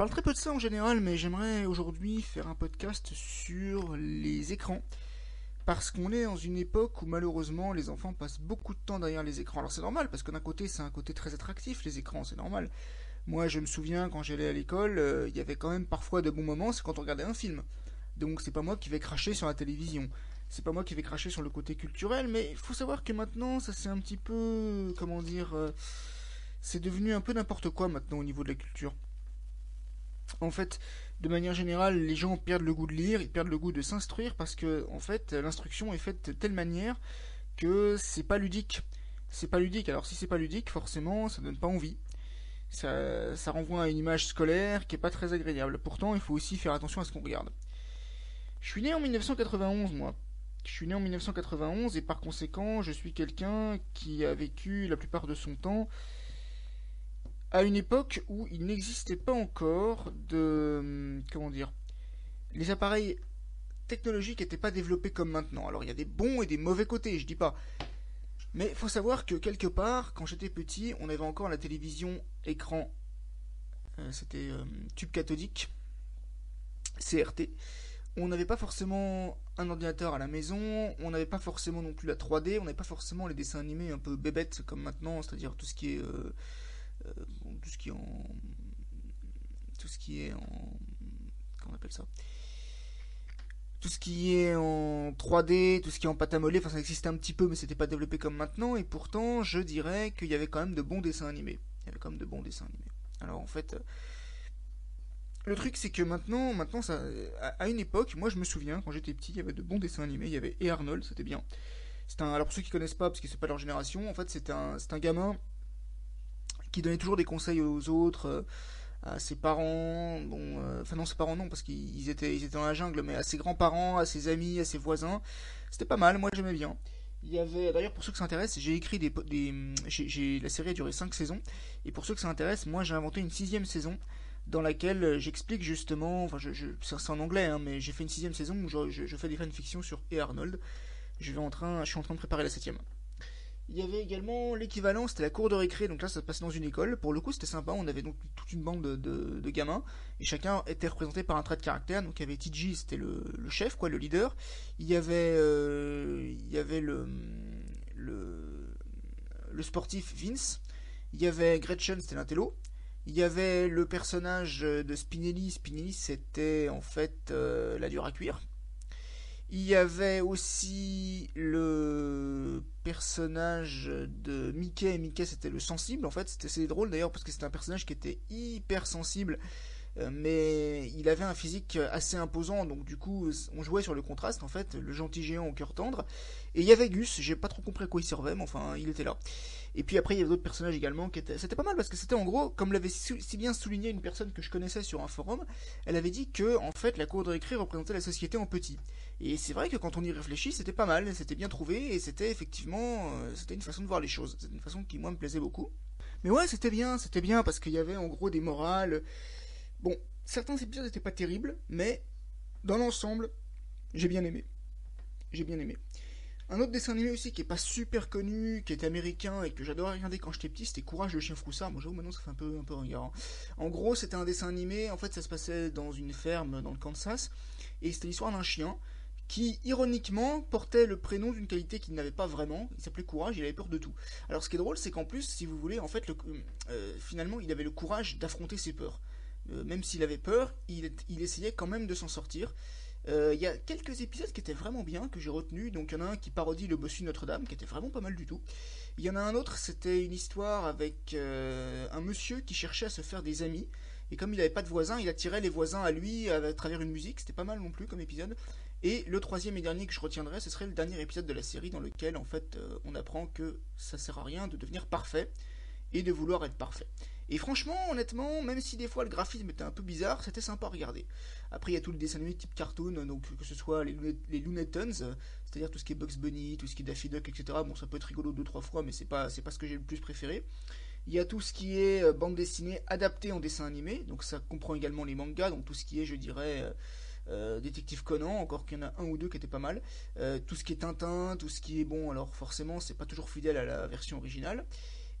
parle très peu de ça en général, mais j'aimerais aujourd'hui faire un podcast sur les écrans. Parce qu'on est dans une époque où malheureusement les enfants passent beaucoup de temps derrière les écrans. Alors c'est normal, parce que d'un côté c'est un côté très attractif, les écrans, c'est normal. Moi je me souviens quand j'allais à l'école, euh, il y avait quand même parfois de bons moments, c'est quand on regardait un film. Donc c'est pas moi qui vais cracher sur la télévision. C'est pas moi qui vais cracher sur le côté culturel, mais il faut savoir que maintenant ça c'est un petit peu... comment dire... Euh, c'est devenu un peu n'importe quoi maintenant au niveau de la culture. En fait, de manière générale, les gens perdent le goût de lire, ils perdent le goût de s'instruire parce que, en fait, l'instruction est faite de telle manière que c'est pas ludique. C'est pas ludique. Alors, si c'est pas ludique, forcément, ça donne pas envie. Ça, renvoie à une image scolaire qui est pas très agréable. Pourtant, il faut aussi faire attention à ce qu'on regarde. Je suis né en 1991, moi. Je suis né en 1991 et par conséquent, je suis quelqu'un qui a vécu la plupart de son temps à une époque où il n'existait pas encore de... Hum, comment dire Les appareils technologiques n'étaient pas développés comme maintenant. Alors il y a des bons et des mauvais côtés, je dis pas. Mais il faut savoir que quelque part, quand j'étais petit, on avait encore la télévision écran, euh, c'était euh, tube cathodique, CRT. On n'avait pas forcément un ordinateur à la maison, on n'avait pas forcément non plus la 3D, on n'avait pas forcément les dessins animés un peu bébêtes comme maintenant, c'est-à-dire tout ce qui est euh, euh, tout ce qui est en tout ce qui est en comment on appelle ça? Tout ce qui est en 3D, tout ce qui est en pâte à modeler, enfin ça existait un petit peu mais c'était pas développé comme maintenant et pourtant je dirais qu'il y avait quand même de bons dessins animés. Il de bons dessins animés. Alors en fait le truc c'est que maintenant maintenant ça à une époque, moi je me souviens quand j'étais petit, il y avait de bons dessins animés, il y avait et Arnold, c'était bien. C'est un alors pour ceux qui connaissent pas parce que c'est pas leur génération, en fait c'était un c'est un gamin qui donnait toujours des conseils aux autres, euh, à ses parents, bon, euh, enfin non, ses parents non, parce qu'ils étaient, ils étaient dans la jungle, mais à ses grands-parents, à ses amis, à ses voisins. C'était pas mal, moi j'aimais bien. Il y avait, d'ailleurs, pour ceux que ça intéresse, j'ai écrit des, des la série a duré 5 saisons, et pour ceux que ça intéresse, moi j'ai inventé une sixième saison dans laquelle j'explique justement, enfin, je, je, c'est en anglais, hein, mais j'ai fait une sixième saison où je, je, fais des fanfictions sur E. Arnold. Je vais en train, je suis en train de préparer la septième. Il y avait également l'équivalent, c'était la cour de récré, donc là ça se passait dans une école. Pour le coup c'était sympa, on avait donc toute une bande de, gamins, et chacun était représenté par un trait de caractère. Donc il y avait TG, c'était le, chef, quoi, le leader. Il y avait, euh, le, le sportif Vince. Il y avait Gretchen, c'était l'intello. Il y avait le personnage de Spinelli. Spinelli c'était en fait euh, la dure à cuire. Il y avait aussi le personnage de Mickey. Mickey, c'était le sensible, en fait. C'était assez drôle d'ailleurs, parce que c'était un personnage qui était hyper sensible. Euh, mais il avait un physique assez imposant, donc du coup, on jouait sur le contraste, en fait, le gentil géant au cœur tendre. Et il y avait Gus, j'ai pas trop compris à quoi il servait, mais enfin, il était là. Et puis après, il y avait d'autres personnages également qui étaient. C'était pas mal parce que c'était en gros, comme l'avait si bien souligné une personne que je connaissais sur un forum, elle avait dit que, en fait, la cour de récré représentait la société en petit. Et c'est vrai que quand on y réfléchit, c'était pas mal, c'était bien trouvé, et c'était effectivement. Euh, c'était une façon de voir les choses. C'était une façon qui, moi, me plaisait beaucoup. Mais ouais, c'était bien, c'était bien parce qu'il y avait en gros des morales. Bon, certains épisodes n'étaient pas terribles, mais dans l'ensemble, j'ai bien aimé. J'ai bien aimé. Un autre dessin animé aussi qui est pas super connu, qui est américain et que j'adorais regarder quand j'étais petit, c'était Courage le chien froussard. Bon, j'avoue, maintenant ça fait un peu, un peu regard. Hein. En gros, c'était un dessin animé, en fait, ça se passait dans une ferme dans le Kansas, et c'était l'histoire d'un chien qui, ironiquement, portait le prénom d'une qualité qu'il n'avait pas vraiment. Il s'appelait Courage, il avait peur de tout. Alors, ce qui est drôle, c'est qu'en plus, si vous voulez, en fait, euh, finalement, il avait le courage d'affronter ses peurs. Euh, même s'il avait peur, il essayait quand même de s'en sortir. Euh, il y a quelques épisodes qui étaient vraiment bien, que j'ai retenu. Donc il y en a un qui parodie le bossu Notre-Dame, qui était vraiment pas mal du tout. Il y en a un autre, c'était une histoire avec euh, un monsieur qui cherchait à se faire des amis. Et comme il n'avait pas de voisins, il attirait les voisins à lui à travers une musique. C'était pas mal non plus comme épisode. Et le troisième et dernier que je retiendrai, ce serait le dernier épisode de la série dans lequel en fait euh, on apprend que ça sert à rien de devenir parfait et de vouloir être parfait. Et franchement, honnêtement, même si des fois le graphisme était un peu bizarre, c'était sympa à regarder. Après, il y a tout le dessin animé type cartoon, donc que ce soit les, Looney c'est-à-dire tout ce qui est Bugs Bunny, tout ce qui est Daffy Duck, etc. Bon, ça peut être rigolo deux trois fois, mais c'est pas c'est pas ce que j'ai le plus préféré. Il y a tout ce qui est euh, bande dessinée adaptée en dessin animé, donc ça comprend également les mangas, donc tout ce qui est, je dirais, euh, euh, Détective Conan, encore qu'il y en a un ou deux qui étaient pas mal. tout ce qui est Tintin, tout ce qui est bon, alors forcément, c'est pas toujours fidèle à la version originale.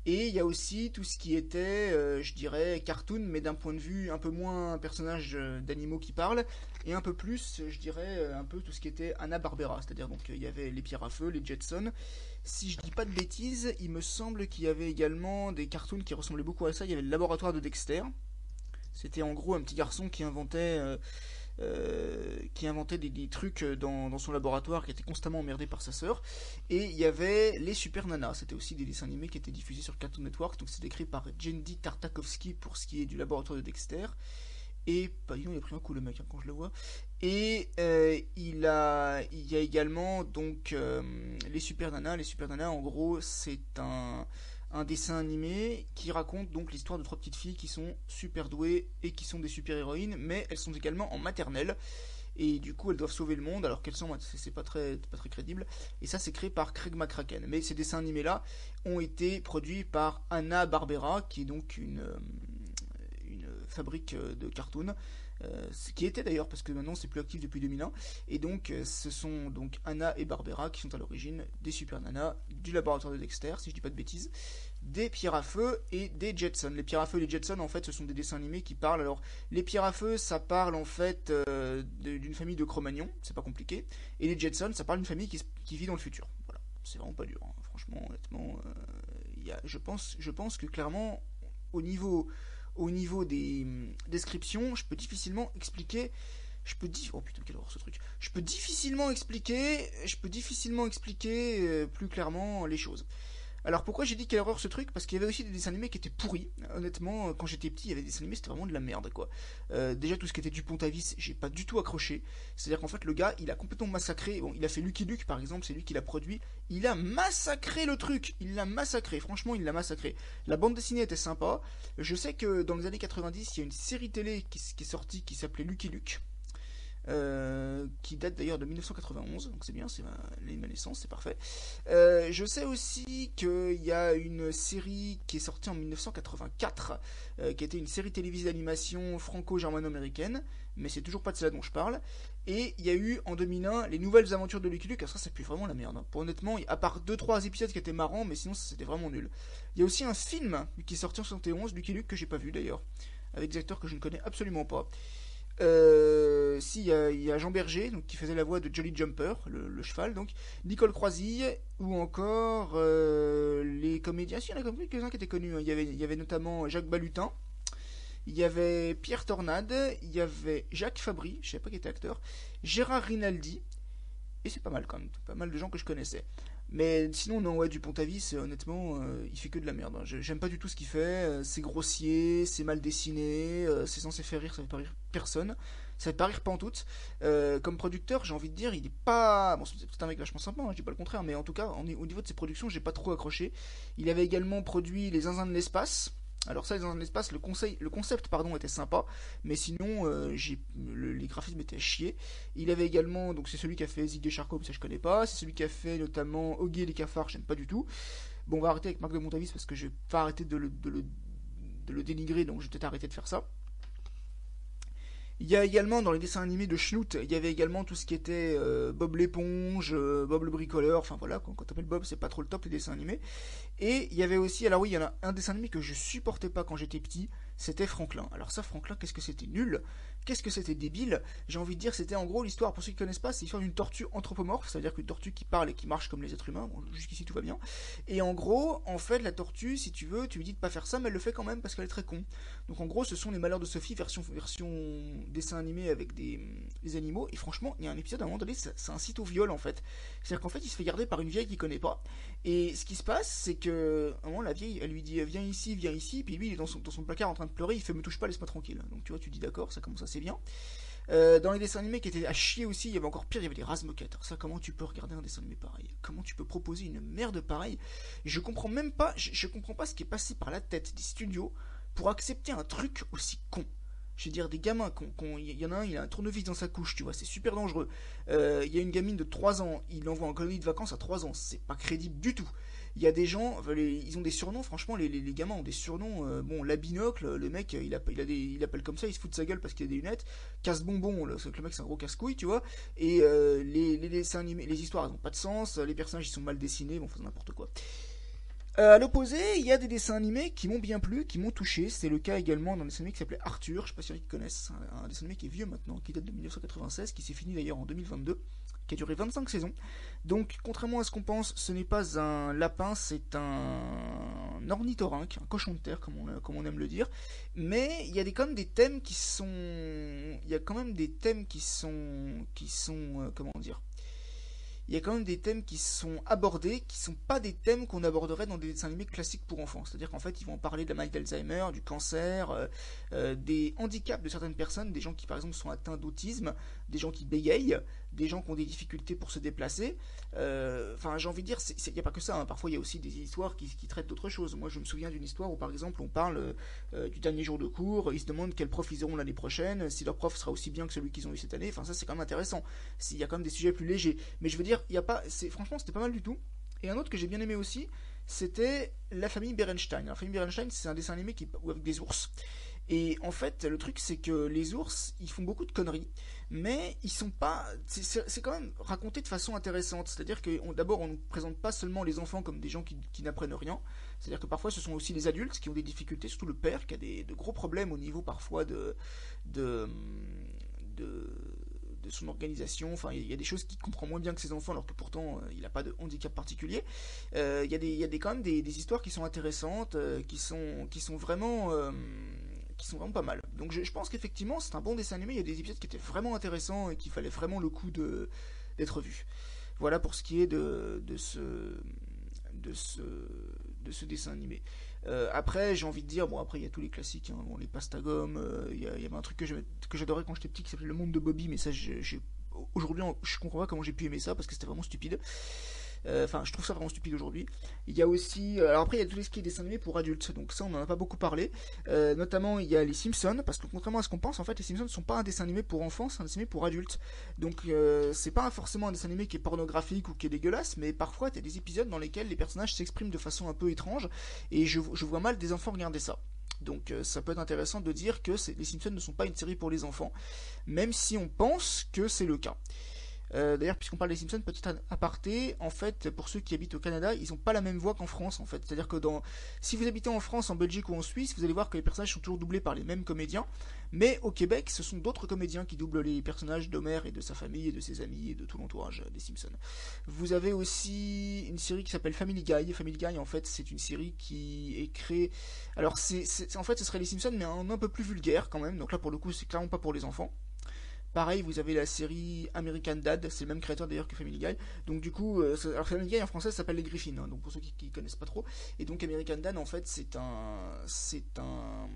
Et il y a aussi tout ce qui était, euh, je dirais, cartoon, mais d'un point de vue un peu moins personnage euh, d'animaux qui parlent, et un peu plus, je dirais, euh, un peu tout ce qui était Anna Barbera, c'est-à-dire donc il y avait les pierres à feu, les Jetsons. Si je dis pas de bêtises, il me semble qu'il y avait également des cartoons qui ressemblaient beaucoup à ça. Il y avait le laboratoire de Dexter. C'était en gros un petit garçon qui inventait qui inventait des, trucs dans, son laboratoire, qui était constamment emmerdé par sa sœur. Et il y avait les Super Nanas, c'était aussi des dessins animés qui étaient diffusés sur Cartoon Network, donc c'est écrit par Jendy Tartakovsky pour ce qui est du laboratoire de Dexter. Et, bah, il a pris un coup le mec hein, quand je le vois. Et euh, il, a, il y a également donc euh, les Super Nanas. Les Super Nanas, en gros, c'est un, un dessin animé qui raconte donc l'histoire de trois petites filles qui sont super douées et qui sont des super héroïnes, mais elles sont également en maternelle. Et du coup, elles doivent sauver le monde alors qu'elles sont. C'est pas très, pas crédible. Et ça, c'est créé par Craig McCracken. Mais ces dessins animés-là ont été produits par Anna Barbera, qui est donc une, euh, une fabrique de cartoons. Euh, ce qui était d'ailleurs parce que maintenant c'est plus actif depuis 2001 et donc euh, ce sont donc Anna et Barbera qui sont à l'origine des Super Nana, du laboratoire de Dexter si je dis pas de bêtises, des pierres à feu et des Jetsons. Les pierres à feu et les Jetsons en fait ce sont des dessins animés qui parlent alors les pierres à feu ça parle en fait euh, d'une famille de Cro-Magnons, c'est pas compliqué et les Jetsons ça parle d'une famille qui, vit dans le futur. Voilà, c'est vraiment pas dur hein. franchement honnêtement y a, je pense je pense que clairement au niveau au niveau des hum, descriptions, je peux difficilement expliquer. Je peux. Oh putain, quelle horreur ce truc. Je peux difficilement expliquer. Je peux difficilement expliquer euh, plus clairement les choses. Alors pourquoi j'ai dit quelle erreur ce truc? Parce qu'il y avait aussi des dessins animés qui étaient pourris. Honnêtement, quand j'étais petit, il y avait des dessins animés, c'était vraiment de la merde quoi. Euh, déjà tout ce qui était du Pont-Avis, j'ai pas du tout accroché. C'est-à-dire qu'en fait le gars, il a complètement massacré. Bon, il a fait Lucky Luke par exemple, c'est lui qui l'a produit. Il a massacré le truc. Il l'a massacré. Franchement, il l'a massacré. La bande dessinée était sympa. Je sais que dans les années 90, il y a une série télé qui est sortie qui s'appelait Lucky Luke. Qui date d'ailleurs de 1991, donc c'est bien, c'est ma, ma, naissance, c'est parfait. Euh, je sais aussi qu'il y a une série qui est sortie en 1984, euh, qui était une série télévisée d'animation franco-germano-américaine, mais c'est toujours pas de cela dont je parle. Et il y a eu en 2001 les nouvelles aventures de Lucky Luke, ça c'est plus vraiment la merde. Hein. Pour honnêtement, à part 2-3 épisodes qui étaient marrants, mais sinon c'était vraiment nul. Il y a aussi un film qui est sorti en 71, Lucky Luke, que j'ai pas vu d'ailleurs, avec des acteurs que je ne connais absolument pas. Euh, si, il y, a Jean Berger, qui faisait la voix de Jolly Jumper, le, cheval, donc, Nicole Croisille, ou encore euh, les comédiens, si, il y en a quelques-uns qui étaient connus, hein. il, y avait, notamment Jacques Balutin, il y avait Pierre Tornade, il y avait Jacques Fabry, je ne savais pas qui était acteur, Gérard Rinaldi, et c'est pas mal quand même, pas mal de gens que je connaissais. Mais sinon, non, ouais, du Pont-Avis, honnêtement, euh, il fait que de la merde. Hein. J'aime pas du tout ce qu'il fait. Euh, c'est grossier, c'est mal dessiné, euh, c'est censé faire rire, ça fait pas rire personne. Ça fait pas rire pantoute. comme producteur, j'ai envie de dire, il est pas. Bon, c'est un mec vachement sympa, hein, je dis pas le contraire, mais en tout cas, au niveau de ses productions, j'ai pas trop accroché. Il avait également produit Les Zinzins de l'espace. Alors ça, dans le, conseil, le concept pardon, était sympa, mais sinon, euh, les graphismes étaient chiés. Il avait également, donc c'est celui qui a fait Zig Charcot, ça je connais pas. C'est celui qui a fait notamment Oggy et les cafards, j'aime pas du tout. Bon, on va arrêter avec Marc de Montavis parce que je vais pas arrêter de le dénigrer, donc je vais peut-être arrêter de faire ça. Il y a également dans les dessins animés de Schnout, il y avait également tout ce qui était euh, Bob l'éponge, euh, Bob le bricoleur, enfin voilà, quand, quand t'appelles Bob, c'est pas trop le top les dessins animés. Et il y avait aussi, alors oui, il y en a un dessin animé que je supportais pas quand j'étais petit, c'était Franklin. Alors ça, Franklin, qu'est-ce que c'était nul? Qu'est-ce que c'était débile? J'ai envie de dire, c'était en gros l'histoire, pour ceux qui connaissent pas, c'est l'histoire d'une tortue anthropomorphe, c'est-à-dire qu'une tortue qui parle et qui marche comme les êtres humains. Bon, jusqu'ici tout va bien. Et en gros, en fait, la tortue, si tu veux, tu lui dis de pas faire ça, mais elle le fait quand même parce qu'elle est très con. Donc en gros, ce sont les malheurs de Sophie, version, version dessin animé avec des, animaux. Et franchement, il y a un épisode à un moment donné, c'est un site au viol en fait. C'est-à-dire qu'en fait, il se fait garder par une vieille qu'il connaît pas. Et ce qui se passe, c'est que, à un moment, la vieille, elle lui dit Viens ici, viens ici. Puis lui, il est dans son, dans son placard en train de pleurer, il fait Me touche pas, laisse-moi tranquille. Donc tu vois, tu dis d'accord, ça commence assez bien. Euh, dans les dessins animés qui étaient à chier aussi, il y avait encore pire, il y avait des Razmoquettes. Ça, comment tu peux regarder un dessin animé pareil? Comment tu peux proposer une merde pareille? Je comprends même pas, je, comprends pas ce qui est passé par la tête des studios pour accepter un truc aussi con. Je veux dire, des gamins, il y en a un, il a un tournevis dans sa couche, tu vois, c'est super dangereux. Euh, il y a une gamine de 3 ans, il envoie en colonie de vacances à 3 ans, c'est pas crédible du tout. Il y a des gens, ils ont des surnoms, franchement, les, gamins ont des surnoms. Euh, bon, la binocle, le mec, il, a, appelle comme ça, il se fout de sa gueule parce qu'il a des lunettes. Casse-bonbon, le, le mec, c'est un gros casse-couille, tu vois. Et euh, les, les, histoires, elles n'ont pas de sens, les personnages, ils sont mal dessinés, bon, c'est n'importe quoi. Euh, à l'opposé, il y a des dessins animés qui m'ont bien plu, qui m'ont touché. C'est le cas également d'un dessin animé qui s'appelait Arthur. Je sais pas si qui connaissent. Un, un dessin animé qui est vieux maintenant, qui date de 1996, qui s'est fini d'ailleurs en 2022 qui a duré 25 saisons. Donc, contrairement à ce qu'on pense, ce n'est pas un lapin, c'est un ornithorynque, un cochon de terre, comme on, aime le dire. Mais il y a quand même des thèmes qui sont. Il y a quand même des thèmes qui sont. qui sont. Euh, comment dire il y a quand même des thèmes qui sont abordés, qui sont pas des thèmes qu'on aborderait dans des dessins animés classiques pour enfants. C'est-à-dire qu'en fait, ils vont parler de la maladie d'Alzheimer, du cancer, euh, euh, des handicaps de certaines personnes, des gens qui par exemple sont atteints d'autisme, des gens qui bégayent, des gens qui ont des difficultés pour se déplacer. Euh, enfin, j'ai envie de dire, il n'y a pas que ça. Hein. Parfois, il y a aussi des histoires qui, traitent d'autres choses. Moi, je me souviens d'une histoire où, par exemple, on parle euh, du dernier jour de cours. Ils se demandent quel prof ils auront l'année prochaine, si leur prof sera aussi bien que celui qu'ils ont eu cette année. Enfin, ça, c'est quand même intéressant. S'il y a quand même des sujets plus légers. Mais je veux dire, il a pas. Franchement, c'était pas mal du tout. Et un autre que j'ai bien aimé aussi, c'était La famille Berenstein. La famille Berenstein, c'est un dessin animé qui, avec des ours. Et en fait, le truc, c'est que les ours, ils font beaucoup de conneries, mais ils sont pas. C'est quand même raconté de façon intéressante. C'est-à-dire que d'abord, on ne présente pas seulement les enfants comme des gens qui, n'apprennent rien. C'est-à-dire que parfois, ce sont aussi les adultes qui ont des difficultés, surtout le père qui a des, de gros problèmes au niveau parfois de, de, de son organisation. Enfin, il y a des choses qu'il comprend moins bien que ses enfants, alors que pourtant euh, il n'a pas de handicap particulier. Euh, il y a, des, il y a des, quand même des, histoires qui sont intéressantes, euh, qui, sont, qui sont vraiment qui sont vraiment pas mal. Donc je, pense qu'effectivement c'est un bon dessin animé, il y a des épisodes qui étaient vraiment intéressants et qui fallait vraiment le coup d'être vu. Voilà pour ce qui est de, de ce de ce de ce dessin animé. Euh, après, j'ai envie de dire, bon, après, il y a tous les classiques, hein, les pastagom, euh, il y, avait un truc que j'adorais quand j'étais petit qui s'appelait Le Monde de Bobby, mais ça, aujourd'hui, je comprends pas comment j'ai pu aimer ça parce que c'était vraiment stupide. Euh, enfin, je trouve ça vraiment stupide aujourd'hui. Il y a aussi. Euh, alors après, il y a tout ce qui est dessin animé pour adultes. Donc ça, on n'en a pas beaucoup parlé. Euh, notamment, il y a les Simpsons. Parce que contrairement à ce qu'on pense, en fait, les Simpsons ne sont pas un dessin animé pour enfants, c'est un dessin animé pour adultes. Donc c'est pas forcément un dessin animé qui est pornographique ou qui est dégueulasse, mais parfois, il y a des épisodes dans lesquels les personnages s'expriment de façon un peu étrange. Et je vois mal des enfants regarder ça. Donc ça peut être intéressant de dire que les Simpsons ne sont pas une série pour les enfants, même si on pense que c'est le cas. Euh, d'ailleurs, puisqu'on parle des Simpsons, petit aparté, en fait, pour ceux qui habitent au Canada, ils n'ont pas la même voix qu'en France, en fait. C'est-à-dire que si vous habitez en France, en Belgique ou en Suisse, vous allez voir que les personnages sont toujours doublés par les mêmes comédiens, mais au Québec, ce sont d'autres comédiens qui doublent les personnages d'Homer et de sa famille et de ses amis et de tout l'entourage des Simpsons. Vous avez aussi une série qui s'appelle Family Guy. Family Guy, en fait, c'est une série qui est créée. Alors, c'est, en fait, ce serait les Simpsons, mais un, un peu plus vulgaire quand même. Donc là, pour le coup, c'est clairement pas pour les enfants. Pareil, vous avez la série American Dad, c'est le même créateur d'ailleurs que Family Guy. Donc du coup, euh, alors Family Guy en français s'appelle Les Griffins, hein, donc pour ceux qui, qui connaissent pas trop. Et donc American Dad en fait c'est un, c'est un,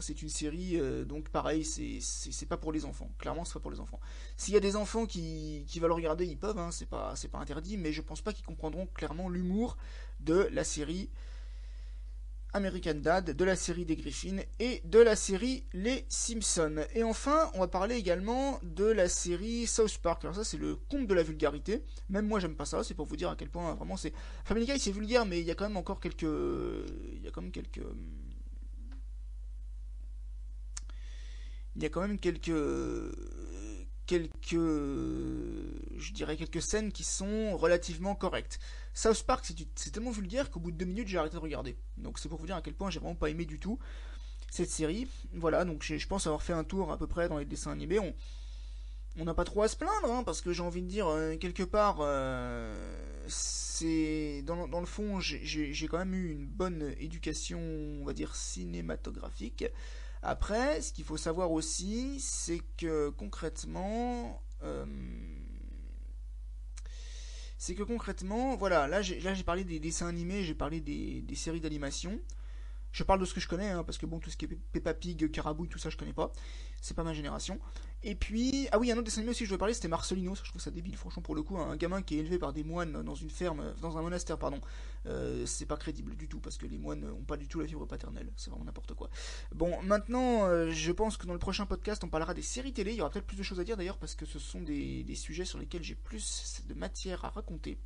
c'est une série euh, donc pareil, c'est, pas pour les enfants. Clairement, c'est pas pour les enfants. S'il y a des enfants qui, qui veulent regarder, ils peuvent, hein, c'est pas, c'est pas interdit, mais je pense pas qu'ils comprendront clairement l'humour de la série American Dad, de la série des Griffins et de la série Les Simpsons. Et enfin, on va parler également de la série South Park. Alors ça, c'est le conte de la vulgarité. Même moi, j'aime pas ça. C'est pour vous dire à quel point vraiment c'est. Family Guy, c'est vulgaire, mais il y a quand même encore quelques. Il y a quand même quelques. Il y a quand même quelques quelques, je dirais quelques scènes qui sont relativement correctes. South Park, c'est tellement vulgaire qu'au bout de deux minutes, j'ai arrêté de regarder. Donc c'est pour vous dire à quel point j'ai vraiment pas aimé du tout cette série. Voilà, donc je pense avoir fait un tour à peu près dans les dessins animés. On on n'a pas trop à se plaindre, hein, parce que j'ai envie de dire, euh, quelque part, euh, c'est dans, dans, le fond, j'ai quand même eu une bonne éducation, on va dire, cinématographique. Après, ce qu'il faut savoir aussi, c'est que concrètement, euh, c'est que concrètement, voilà, là j'ai parlé des dessins animés, j'ai parlé des, des séries d'animation. Je parle de ce que je connais, hein, parce que bon, tout ce qui est Peppa Pig, Carabouille, tout ça, je connais pas. C'est pas ma génération. Et puis, ah oui, un autre dessin animé aussi je voulais parler, c'était Marcelino. Ça, je trouve ça débile, franchement, pour le coup. Un gamin qui est élevé par des moines dans une ferme, dans un monastère, pardon. Euh, c'est pas crédible du tout, parce que les moines ont pas du tout la fibre paternelle. C'est vraiment n'importe quoi. Bon, maintenant, euh, je pense que dans le prochain podcast, on parlera des séries télé. Il y aura peut-être plus de choses à dire d'ailleurs, parce que ce sont des sujets sur lesquels j'ai plus de matière à raconter.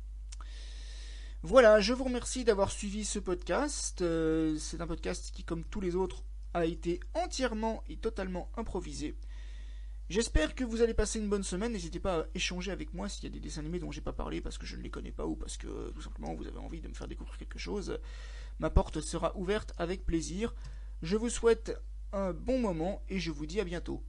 Voilà, je vous remercie d'avoir suivi ce podcast. Euh, c'est un podcast qui, comme tous les autres, a été entièrement et totalement improvisé. J'espère que vous allez passer une bonne semaine. N'hésitez pas à échanger avec moi s'il y a des dessins animés dont j'ai pas parlé parce que je ne les connais pas ou parce que tout simplement vous avez envie de me faire découvrir quelque chose. Ma porte sera ouverte avec plaisir. Je vous souhaite un bon moment et je vous dis à bientôt.